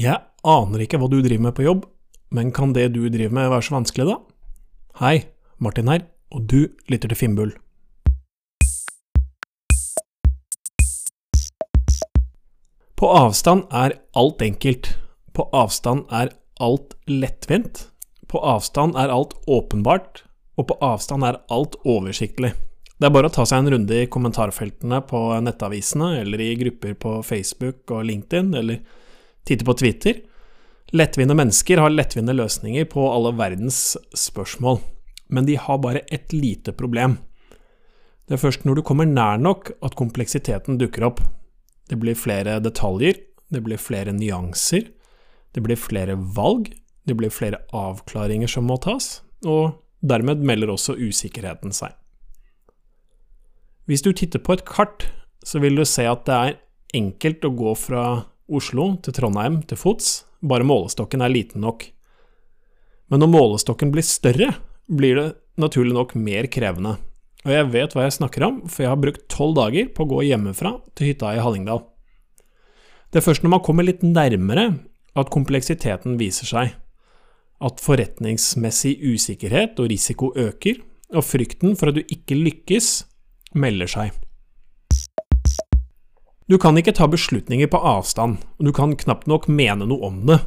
Jeg aner ikke hva du driver med på jobb, men kan det du driver med være så vanskelig, da? Hei, Martin her, og du lytter til Finnbull. På avstand er alt enkelt. På avstand er alt lettvint. På avstand er alt åpenbart, og på avstand er alt oversiktlig. Det er bare å ta seg en runde i kommentarfeltene på nettavisene, eller i grupper på Facebook og LinkedIn, eller titte på Twitter. Lettvinte mennesker har lettvinte løsninger på alle verdens spørsmål, men de har bare et lite problem. Det er først når du kommer nær nok at kompleksiteten dukker opp. Det blir flere detaljer, det blir flere nyanser, det blir flere valg, det blir flere avklaringer som må tas, og dermed melder også usikkerheten seg. Hvis du titter på et kart, så vil du se at det er enkelt å gå fra Oslo til Trondheim til fots, bare målestokken er liten nok. Men når målestokken blir større, blir det naturlig nok mer krevende. Og jeg vet hva jeg snakker om, for jeg har brukt tolv dager på å gå hjemmefra til hytta i Hallingdal. Det er først når man kommer litt nærmere at kompleksiteten viser seg, at forretningsmessig usikkerhet og risiko øker, og frykten for at du ikke lykkes, melder seg. Du kan ikke ta beslutninger på avstand, og du kan knapt nok mene noe om det.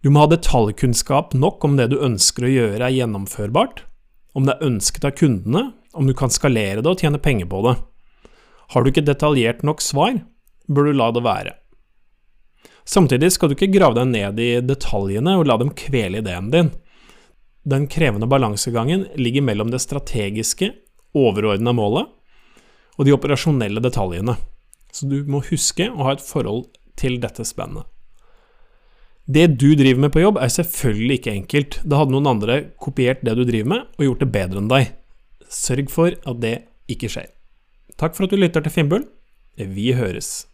Du må ha detaljkunnskap nok om det du ønsker å gjøre er gjennomførbart, om det er ønsket av kundene, om du kan skalere det og tjene penger på det. Har du ikke detaljert nok svar, bør du la det være. Samtidig skal du ikke grave deg ned i detaljene og la dem kvele ideen din. Den krevende balansegangen ligger mellom det strategiske, overordna målet og de operasjonelle detaljene, så du må huske å ha et forhold til dette spennet. Det du driver med på jobb, er selvfølgelig ikke enkelt. Da hadde noen andre kopiert det du driver med, og gjort det bedre enn deg. Sørg for at det ikke skjer. Takk for at du lytter til Finnbull. Vi høres.